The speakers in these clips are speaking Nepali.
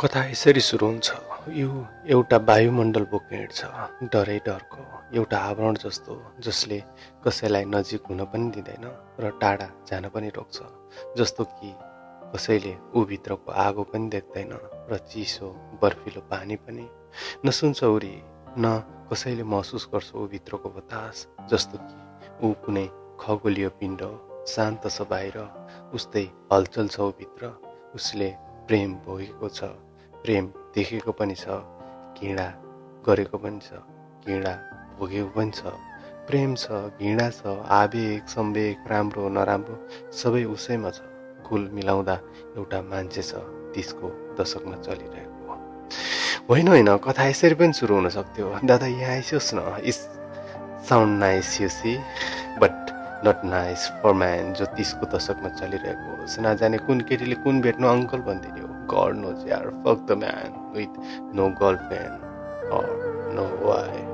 कथा यसरी सुरु हुन्छ? यो एउटा वायुमण्डल बोक्ने छ डरै डरको एउटा आवरण जस्तो जसले कसैलाई नजिक हुन पनि दिँदैन र टाढा जान पनि रोक्छ जस्तो कि कसैले ऊभित्रको आगो पनि देख्दैन र चिसो बर्फिलो पानी पनि। नसुन्छ उरी न कसैले महसुस गर्छ ऊभित्रको बतास जस्तो कि ऊ कुनै खगोलीय पिण्ड शान्त छ बाहिर उस्तै हलचल छ ऊभित्र उसले प्रेम भोगेको छ। प्रेम देखेको पनि छ घृणा गरेको पनि छ घृणा भोगेको पनि छ प्रेम छ घृणा छ आवेग सम्वेक राम्रो नराम्रो सबै उसैमा छ। कुल मिलाउँदा एउटा मान्छे छ तिसको दशकमा चलिरहेको होइन होइन कथा यसरी पनि सुरु हुन सक्थ्यो। दादा यहाँ आइसियोस् न। Is sound nice you see but not nice for man जो तिसको दशकमा चलिरहेको होस् नजाने कुन केटीले कुन भेट्नु अङ्कल भनिदिने God knows they. Fuck the man with no girlfriend or no wife.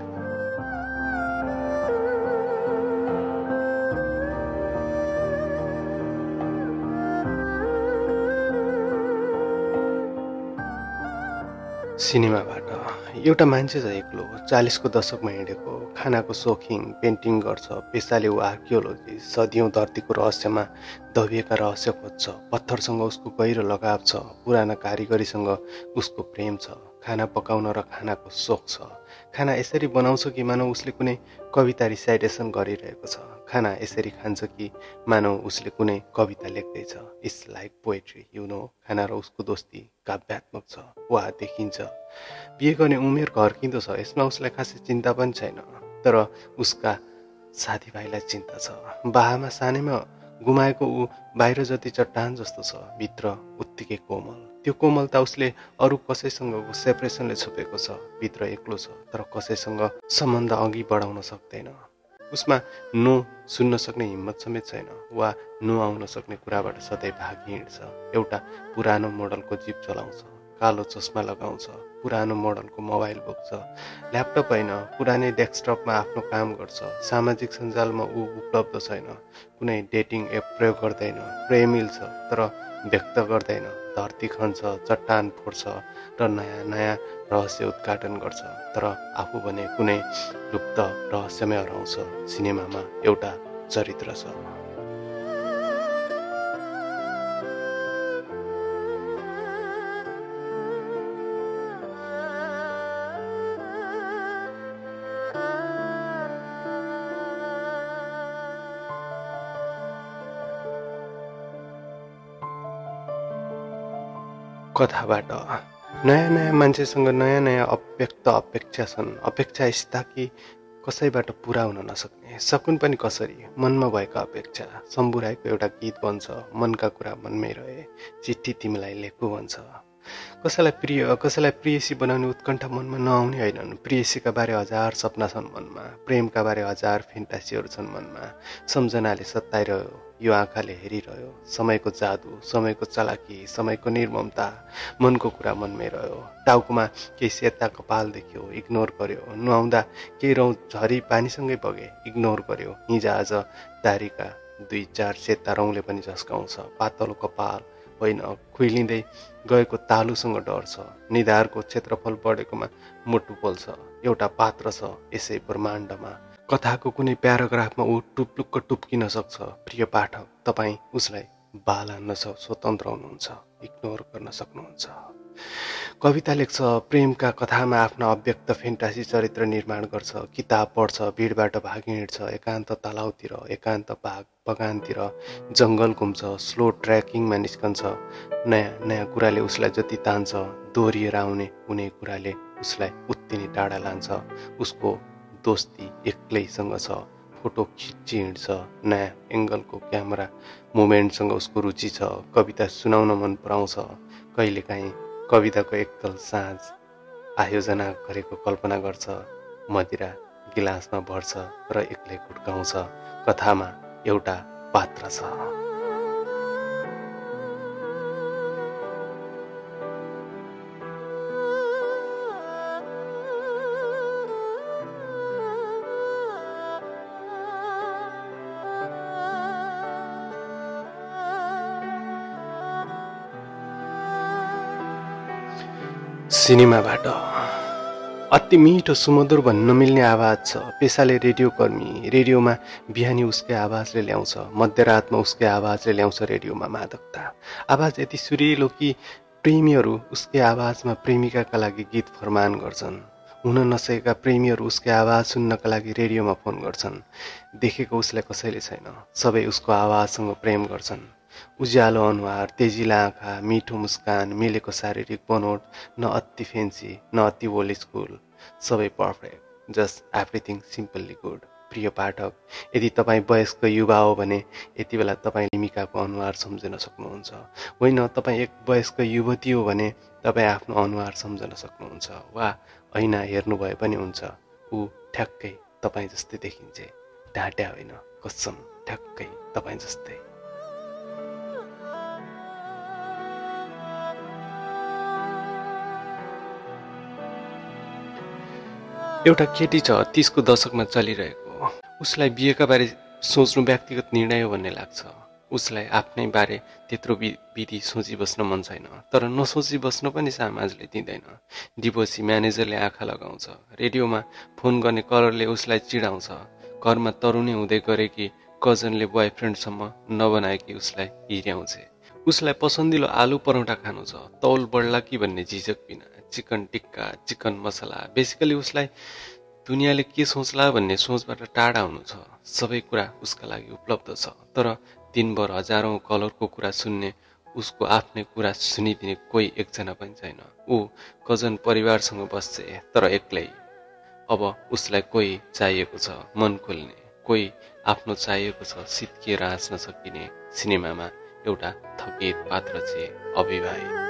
Cinema Bhatt एउटा मान्छे छ एक्लो चालिसको दशकमा हिँडेको खानाको सोखिङ पेन्टिङ गर्छ पेसाले ऊ आर्कियोलोजी सदियौँ धरतीको रहस्यमा दबिएका रहस्य खोज्छ पत्थरसँग उसको गहिरो लगाव छ पुराना कारिगरीसँग उसको प्रेम छ खाना पकाउन र खानाको सोख छ। खाना यसरी बनाउँछ कि मानव उसले कुनै कविता रिसाइटेसन गरिरहेको छ? खाना यसरी खान्छ कि मानव उसले कुनै कविता लेख्दैछ? It's like poetry you know खाना र उसको दोस्ती काव्यात्मक छ वा देखिन्छ। बिहे गर्ने उमेर घर्किँदो छ यसमा उसलाई खासै चिन्ता पनि छैन। तर उसका साथीभाइलाई चिन्ता छ। बाहामा सानैमा गुमाएको ऊ बाहिर जति चट्टान जस्तो छ भित्र उत्तिकै कोमल। त्यो कोमलता उसले अरू कसैसँगको सेपरेसनले छोपेको छ भित्र एक्लो छ तर कसैसँग सम्बन्ध अघि बढाउन सक्दैन। उसमा नो सुन्न सक्ने हिम्मत समेत छैन वा नो आउन सक्ने कुराबाट सधैँ भागी हिँड्छ एउटा पुरानो मोडलको जिप चलाउँछ। कालो चस्मा लगाउँछ पुरानो मोडलको मोबाइल बोक्छ ल्यापटप होइन पुरानै डेस्कटपमा आफ्नो काम गर्छ। सामाजिक सञ्जालमा ऊ उपलब्ध छैन कुनै डेटिङ एप प्रयोग गर्दैन प्रेम मिल्छ तर व्यक्त गर्दैन धरती खन्छ चट्टान फोड्छ र नयाँ नयाँ रहस्य उद्घाटन गर्छ तर आफू भने कुनै लुप्त रहस्यमै हराउँछ सिनेमामा एउटा चरित्र छ। कथाबाट नयाँ नयाँ मान्छेसँग नयाँ नयाँ अव्यक्त अपेक्षा छन्। अपेक्षा यस्ता कि कसैबाट पुरा हुन नसक्ने। सकुन पनि कसरी? मनमा भएको अपेक्षा। सम्बुराएको एउटा गीत बन्छ। मनका कुरा मनमै रहे। चिठी तिमीलाई लेखु भन्छ। कसैलाई प्रिय कसैलाई प्रियसी बनाउने उत्कण्ठा मनमा नआउने होइनन् प्रियसीका बारे हजार सपना छन् मनमा प्रेमका बारे हजार फेन्टासीहरू छन् मनमा। सम्झनाले सताइरह्यो यो आँखाले हेरिरह्यो। समयको जादु समयको चलाकी समयको निर्ममता मनको कुरा मनमै रह्यो। टाउकोमा केही सेता कपाल देख्यो इग्नोर गर्यो। नुहाउँदा केही रौँ झरी पानीसँगै बगे इग्नोर गर्यो। हिजो आज दारीका दुई चार सेता रौँले पनि झस्काउँछ। पातलो कपाल होइन खुइलिँदै गएको तालुसँग डर छ। निधारको क्षेत्रफल बढेकोमा मुटु पोल्छ। एउटा पात्र छ यसै ब्रह्माण्डमा। कथाको कुनै प्याराग्राफमा ऊ टुप्लुक्क टुप्किन सक्छ। प्रिय पाठक तपाईँ उसलाई बाल हान्न स्वतन्त्र हुनुहुन्छ। इग्नोर गर्न सक्नुहुन्छ। कविता लेख्छ प्रेमका कथामा आफ्ना अव्यक्त फेन्टासी चरित्र निर्माण गर्छ किताब पढ्छ भिडबाट भागी हिँड्छ एकान्त तलाउतिर एकान्त बाग बगानतिर जङ्गल घुम्छ स्लो ट्र्याकिङमा निस्कन्छ नयाँ नयाँ कुराले उसलाई जति तान्छ दोहोरिएर आउने कुनै कुराले उसलाई उत्ति नै टाढा लान्छ उसको दोस्ती एक्लैसँग छ फोटो खिची हिँड्छ नयाँ एङ्गलको क्यामेरा मुमेन्टसँग उसको रुचि छ कविता सुनाउन मन पराउँछ कहिलेकाहीँ कविताको एकतल साँझ आयोजना गरेको कल्पना गर्छ मदिरा गिलासमा भर्छ र एक्लै कुट्काउँछ कथामा एउटा पात्र छ। सिनेमाबाट। अति मिठो सुमधुर भन्न नमिल्ने आवाज छ। पेसाले रेडियो कर्मी रेडियोमा बिहानी उसकै आवाजले ल्याउँछ मध्यरातमा उसकै आवाजले ल्याउँछ रेडियोमा मादकता। आवाज यति सुरिलो कि प्रेमीहरू उसकै आवाजमा प्रेमिकाका लागि गीत फरमान गर्छन्। हुन नसकेका प्रेमीहरू उसकै आवाज सुन्नका लागि रेडियोमा फोन गर्छन्। देखेको उसलाई कसैले छैन। सबै उसको आवाजसँग प्रेम गर्छन्। उज्यालो अनुहार तेजिला आँखा मिठो मुस्कान मिलेको शारीरिक बनोट न अति फेन्सी न अति ओल्ड स्कुल सबै perfect just everything simply good प्रिय पाठक यदि तपाईँ वयस्क युवा हो भने यति बेला तपाईँ लिमिकाको अनुहार सम्झन सक्नुहुन्छ। होइन तपाईँ एक वयस्क युवती हो भने तपाईँ आफ्नो अनुहार सम्झन सक्नुहुन्छ। वा ऐना हेर्नुभए पनि हुन्छ ऊ ठ्याक्कै तपाईँ जस्तै देखिन्छ। ढाँट्या होइन कसम ठ्याक्कै तपाईँ जस्तै। एउटा केटी छ तिसको दशकमा चलिरहेको। उसलाई बिहेका बारे सोच्नु व्यक्तिगत निर्णय हो भन्ने लाग्छ। उसलाई आफ्नै बारे त्यत्रो विधि सोची बस्न मन छैन तर नसोची बस्न पनि समाजले दिँदैन। डिभोसी म्यानेजरले आँखा लगाउँछ रेडियोमा फोन गर्ने कलरले उसलाई चिडाउँछ। घरमा तरुणी हुँदै गरेकी कजनले बोयफ्रेन्डसम्म नबनाएकी उसलाई हिर्याउँछे। उसलाई पसन्दिलो आलु परौँठा खानु छ तौल बढ्ला कि भन्ने झिझक बिना। Chicken tikka chicken masala basically उसलाई दुनियाँले के सोच्ला भन्ने सोचबाट टाढा हुनु छ। सबै कुरा उसका लागि उपलब्ध छ। तर दिनभर हजारौँ कलरको कुरा सुन्ने उसको आफ्नै कुरा सुनिदिने कोही एकजना पनि छैन। ऊ कजन परिवारसँग बस्छ तर एक्लै। अब उसलाई कोही चाहिएको छ मन खोल्ने। कोही आफ्नो चाहिएको छ सित्किएर हाँस्न सकिने सिनेमामा एउटा थकित पात्र चाहिँ अभिभावी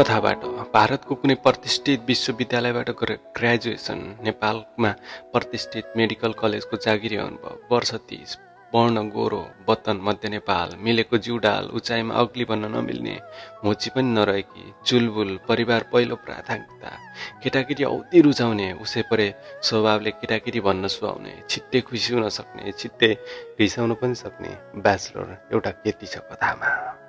कथाबाट भारतको कुनै प्रतिष्ठित विश्वविद्यालयबाट ग्रेजुएसन नेपालमा प्रतिष्ठित मेडिकल कलेजको जागिरी अनुभव। वर्ष तिस वर्ण गोरो बतन मध्य नेपाल मिलेको जिउडाल उचाइमा अग्ली भन्न नमिल्ने होची पनि नरहेकी चुलबुल परिवार पहिलो प्राथमिकता केटाकेटी औधी रुचाउने उसै परे स्वभावले केटाकेटी भन्न सुहाउने छिट्टै खुसी हुन सक्ने छिट्टै रिसाउन पनि सक्ने ब्याचलर एउटा केटी छ कथामा।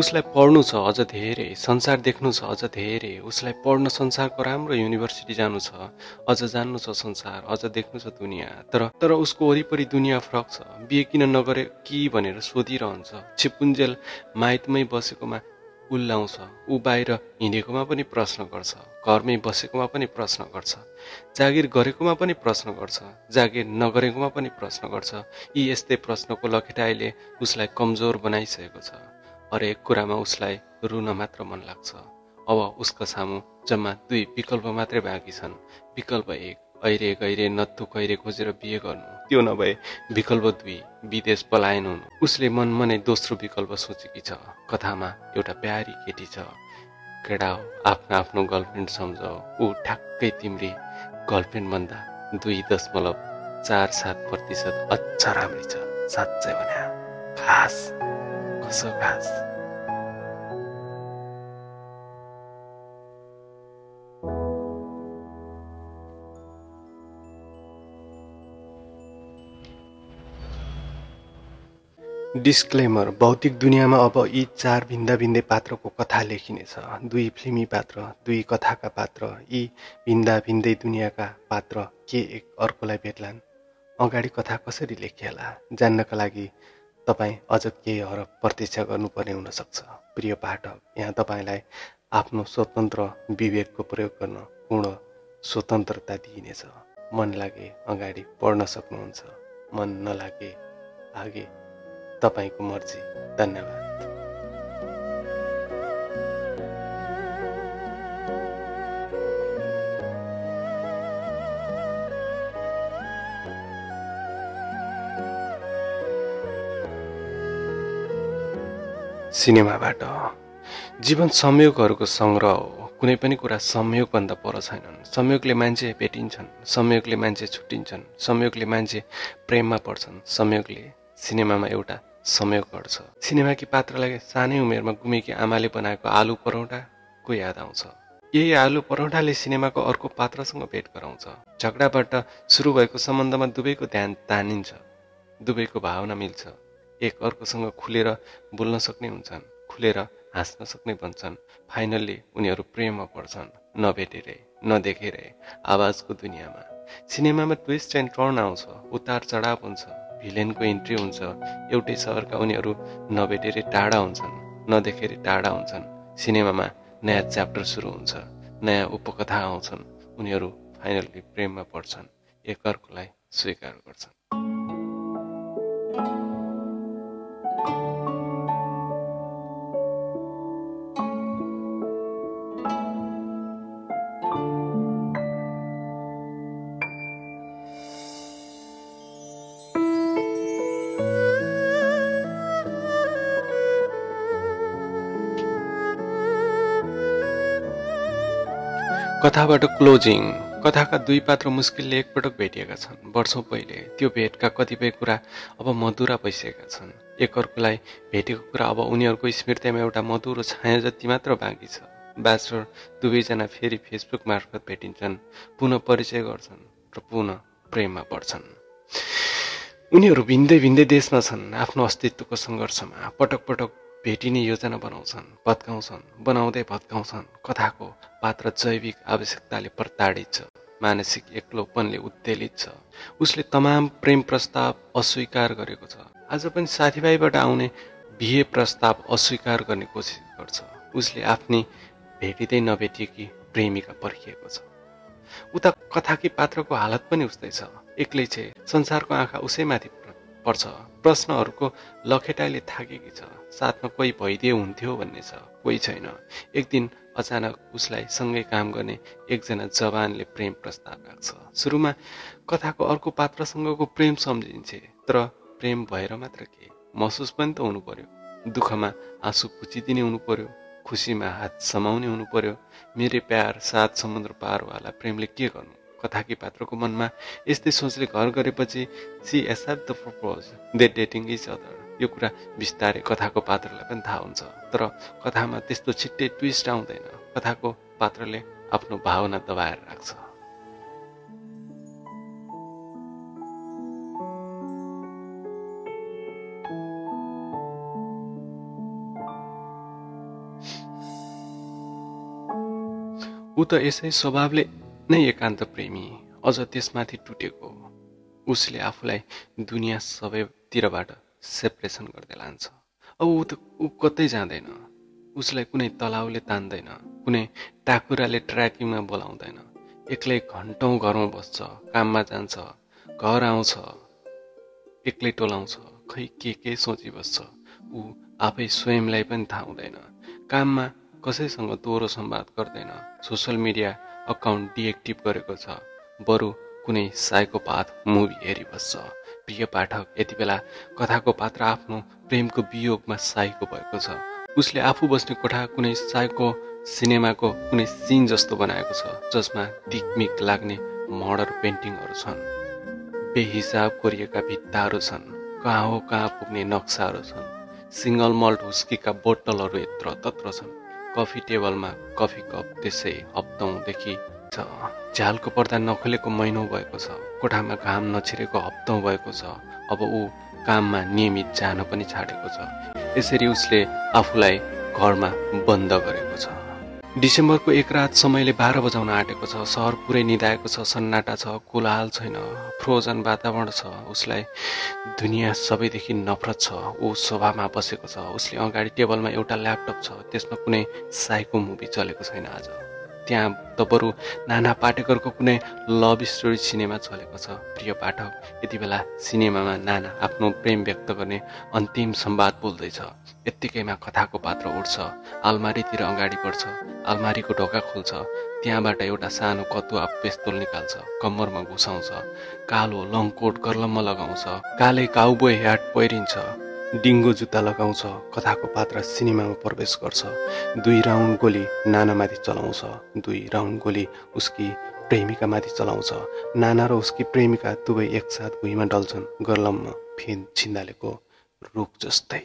उसलाई पढ्नु छ अझ धेरै संसार देख्नु छ अझ धेरै। उसलाई पढ्न संसारको राम्रो युनिभर्सिटी जानु छ अझ जान्नु छ संसार अझ देख्नु छ दुनियाँ। तर तर उसको वरिपरि दुनियाँ फरक छ। बिहे किन नगरे कि भनेर सोधिरहन्छ। छिपुन्जेल माइतमै बसेकोमा उल्लाउँछ। ऊ बाहिर हिँडेकोमा पनि प्रश्न गर्छ। घरमै बसेकोमा पनि प्रश्न गर्छ। जागिर गरेकोमा पनि प्रश्न गर्छ। जागिर नगरेकोमा पनि प्रश्न गर्छ। यी यस्तै प्रश्नको लखेटाइले उसलाई कमजोर बनाइसकेको छ। हरेक कुरामा उसलाई रुन मात्र मन लाग्छ। अब उसको सामु जम्मा दुई विकल्प मात्रै बाँकी छन्। विकल्प एक ऐरे गैरे नत्थु कैरे खोजेर बिहे गर्नु। त्यो नभए विकल्प दुई विदेश पलायन हुनु। उसले मन मनै दोस्रो विकल्प सोचेकी छ। कथामा एउटा प्यारी केटी छ। हो आफ्नो आफ्नो गर्लफ्रेन्ड सम्झ ऊ ठ्याक्कै तिम्री गर्लफ्रेन्डभन्दा दुई दशमलव चार सात प्रतिशत अझ राम्री छ। साँच्चै भने खास। कसो खास डिस्क्लेमर भौतिक दुनियाँमा अब यी चार भिन्दा भिन्दै पात्रको कथा लेखिनेछ। दुई फिल्मी पात्र दुई कथाका पात्र यी भिन्दा भिन्दै दुनियाँका पात्र के एक अर्कोलाई भेट्लान्? अगाडि कथा कसरी लेखिएला जान्नका लागि तपाईँ अझ केही हरफ प्रतीक्षा गर्नुपर्ने हुनसक्छ। प्रिय पाठक यहाँ तपाईँलाई आफ्नो स्वतन्त्र विवेकको प्रयोग गर्न पूर्ण स्वतन्त्रता दिइनेछ। मन लागे अगाडि पढ्न सक्नुहुन्छ। मन नलागे आगे तपाईँको मर्जी। धन्यवाद। सिनेमाबाट। जीवन संयोगहरूको सङ्ग्रह हो। कुनै पनि कुरा संयोगभन्दा पर छैनन्। संयोगले मान्छे भेटिन्छन् संयोगले मान्छे छुट्टिन्छन् संयोगले मान्छे प्रेममा पर्छन् संयोगले सिनेमामा एउटा समय घट्छ सिनेमाकी पात्रलाई सानै उमेरमा गुमेकी आमाले बनाएको आलु परौँठाको याद आउँछ। यही आलु परौँठाले सिनेमाको अर्को पात्रसँग भेट गराउँछ। झगडाबाट सुरु भएको सम्बन्धमा दुवैको ध्यान तानिन्छ। दुवैको भावना मिल्छ। एक अर्कोसँग खुलेर बोल्न सक्ने हुन्छन् खुलेर हाँस्न सक्ने बन्छन्। फाइनल्ली उनीहरू प्रेममा पर्छन्। नभेटेरै नदेखेरै आवाजको दुनियाँमा। सिनेमामा ट्विस्ट एन्ड टर्न आउँछ उतार चढाव हुन्छ भिलेनको इन्ट्री हुन्छ। एउटै सहरका उनीहरू नभेटेरै टाढा हुन्छन् नदेखेरै टाढा हुन्छन्। सिनेमामा नयाँ च्याप्टर सुरु हुन्छ नयाँ उपकथा आउँछन्। उनीहरू फाइनल्ली प्रेममा पर्छन् एकअर्कोलाई स्वीकार गर्छन्। कथाबाट क्लोजिङ। कथाका दुई पात्र मुस्किलले एकपटक भेटिएका छन्। वर्षौँ पहिले त्यो भेटका कतिपय कुरा अब मधुरा भइसकेका छन्। एकअर्कोलाई भेटेको कुरा अब उनीहरूको स्मृतिमा एउटा मधुरो छाया जति मात्र बाँकी छ। ब्याचलर दुवैजना फेरि फेसबुक मार्फत भेटिन्छन् पुनः परिचय गर्छन् र पुनः प्रेममा पर्छन्। उनीहरू भिन्दै भिन्दै देशमा छन् आफ्नो अस्तित्वको सङ्घर्षमा पटक पटक भेटिने योजना बनाउँछन् भत्काउँछन् बनाउँदै भत्काउँछन्। कथाको पात्र जैविक आवश्यकताले प्रताडित छ मानसिक एक्लोपनले उत्तेलित छ। उसले तमाम प्रेम प्रस्ताव अस्वीकार गरेको छ। आज पनि साथीभाइबाट आउने बिहे प्रस्ताव अस्वीकार गर्ने कोसिस गर्छ। उसले आफ्नी भेटिँदै नभेटिएकी प्रेमिका पर्खिएको छ। उता कथाकी पात्रको हालत पनि उस्तै छ। एक्लै छे संसारको आँखा उसैमाथि पर्छ। प्रश्नहरूको लखेटाइले थाकेकी छ। साथमा कोही भइदिए हुन्थ्यो भन्ने छ। कोही छैन। एक दिन अचानक उसलाई सँगै काम गर्ने एकजना जवानले प्रेम प्रस्ताव राख्छ। सुरुमा कथाको अर्को पात्रसँगको प्रेम सम्झिन्छे तर प्रेम भएर मात्र के? महसुस पनि त हुनु पर्यो दुःखमा आँसु पुचिदिने हुनु पर्यो खुसीमा हात समाउने हुनु पर्यो मेरै प्यार सात समुद्र पारवाला प्रेमले के गर्नु? कथाकी पात्रको मनमा यस्तै सोचले घर गरेपछि she accept the propose they dating each other यो कुरा बिस्तारै कथाको पात्रलाई पनि थाहा हुन्छ तर कथामा त्यस्तो छिट्टै ट्विस्ट आउँदैन। कथाको पात्रले आफ्नो भावना दबाएर राख्छ। ऊ त यसै स्वभावले नै एकान्त प्रेमी अझ त्यसमाथि टुटेको उसले आफूलाई दुनियाँ सबैतिरबाट सेपरेसन गर्दै लान्छ। अब ऊ त ऊ कतै जाँदैन। उसलाई कुनै तलाउले तान्दैन कुनै टाकुराले ट्र्याकिङमा बोलाउँदैन। एक्लै घन्टौँ घरमा बस्छ काममा जान्छ घर आउँछ एक्लै टोलाउँछ खै के के सोचिबस्छ। ऊ आफै स्वयंलाई पनि थाहा हुँदैन। काममा कसैसँग दोहोरो संवाद गर्दैन। सोसियल मिडिया अकाउन्ट डिएक्टिभ गरेको छ। बरु कुनै साइकोपाथ मुभी हेरिबस्छ। प्रिय पाठक यति बेला कथाको पात्र आफ्नो प्रेमको वियोगमा साइको भएको छ। उसले आफू बस्ने कोठा कुनै साइको सिनेमाको कुनै सिन जस्तो बनाएको छ जसमा दिकमिक लाग्ने मर्डर पेन्टिङहरू छन्। बेहिसाब कोरिएका भित्ताहरू छन्। कहाँ हो कहाँ पुग्ने नक्साहरू छन्। सिङ्गल मल्ट हुस्कीका बोतलहरू यत्र तत्र छन्। कफी टेबलमा कफी कप त्यसै हप्तौँदेखि छ। झ्यालको पर्दा नखोलेको महिनौ भएको छ। कोठामा घाम नछिरेको हप्तौँ भएको छ। अब ऊ काममा नियमित जान पनि छाडेको छ। यसरी उसले आफूलाई घरमा बन्द गरेको छ। डिसेम्बरको एक रात समयले बाह्र बजाउन आँटेको छ। सहर पुरै निधाएको छ सन्नाटा छ कोलाहाल छैन फ्रोजन वातावरण छ उसलाई दुनियाँ सबैदेखि नफरत छ ऊ सोफामा बसेको छ उसले अगाडि टेबलमा एउटा ल्यापटप छ त्यसमा कुनै साइको मुभी चलेको छैन आज। त्यहाँ त बरु नाना पाठकहरूको कुनै लभ स्टोरी सिनेमा चलेको छ। प्रिय पाठक यति बेला सिनेमामा नाना आफ्नो प्रेम व्यक्त गर्ने अन्तिम संवाद बोल्दैछ। यत्तिकैमा कथाको पात्र उठ्छ आलमारीतिर अगाडि बढ्छ आलमारीको ढोका खोल्छ त्यहाँबाट एउटा सानो कतुवा पेस्तोल निकाल्छ कम्मरमा घुसाउँछ कालो लङ कोट गर्लम्म लगाउँछ कालै काउबोय ह्याट पहिरिन्छ। डिङ्गो जुत्ता लगाउँछ कथाको पात्र सिनेमामा प्रवेश गर्छ दुई राउन्ड गोली नानामाथि चलाउँछ दुई राउन्ड गोली उसकी प्रेमिकामाथि चलाउँछ। नाना र उसकी प्रेमिका दुवै एकसाथ भुइँमा डल्छन् गर्लममा फिन छिन्दालेको रुख जस्तै।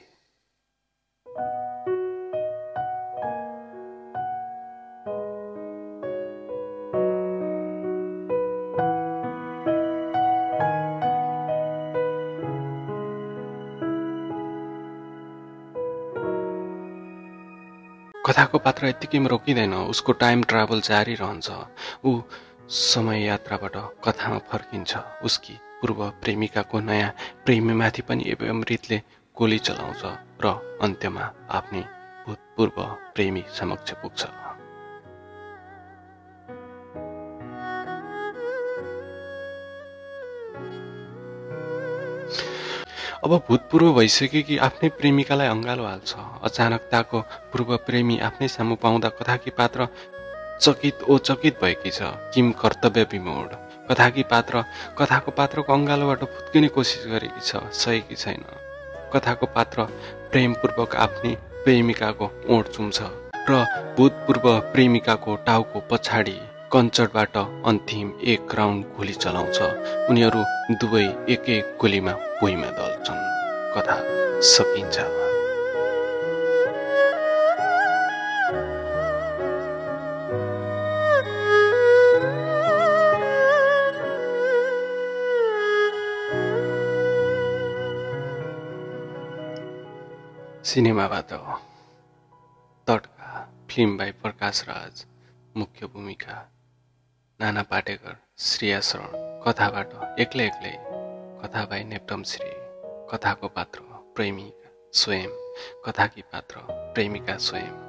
कथाको पात्र यत्तिकैमा रोकिँदैन। उसको टाइम ट्राभल जारी रहन्छ। ऊ समय यात्राबाट कथामा फर्किन्छ। उसकी पूर्व प्रेमिकाको नयाँ प्रेमीमाथि पनि अमृतले गोली चलाउँछ र अन्त्यमा आफ्नै भूतपूर्व प्रेमी समक्ष पुग्छ। अब भूतपूर्व भइसकेकी आफ्नै प्रेमिकालाई अँगालो हाल्छ। अचानकताको पूर्व प्रेमी आफ्नै सामु पाउँदा कथाकी पात्र चकित ओ चकित भएकी छ। किम कर्तव्य विमोड कथाकी पात्र कथाको पात्रको अङ्गालोबाट फुत्किने कोसिस गरेकी छ सकेकी छैन। कथाको पात्र प्रेमपूर्वक आफ्नै प्रेमिकाको ओठ चुम्छ र भूतपूर्व प्रेमिकाको टाउको पछाडि कञ्चडबाट अन्तिम एक राउन्ड गोली चलाउँछ। उनीहरू दुवै एक एक गोलीमा भुइँमा दल्छन्। कथा सकिन्छ। सिनेमाबाट तड्का फिल्म बाई प्रकाश राज मुख्य भूमिका नाना पाटेकर श्रेया शरण कथाबाट एक्लै एक्लै कथा भाइ नेप्टम श्री कथाको पात्र प्रेमिका स्वयं कथाकी पात्र प्रेमिका स्वयं।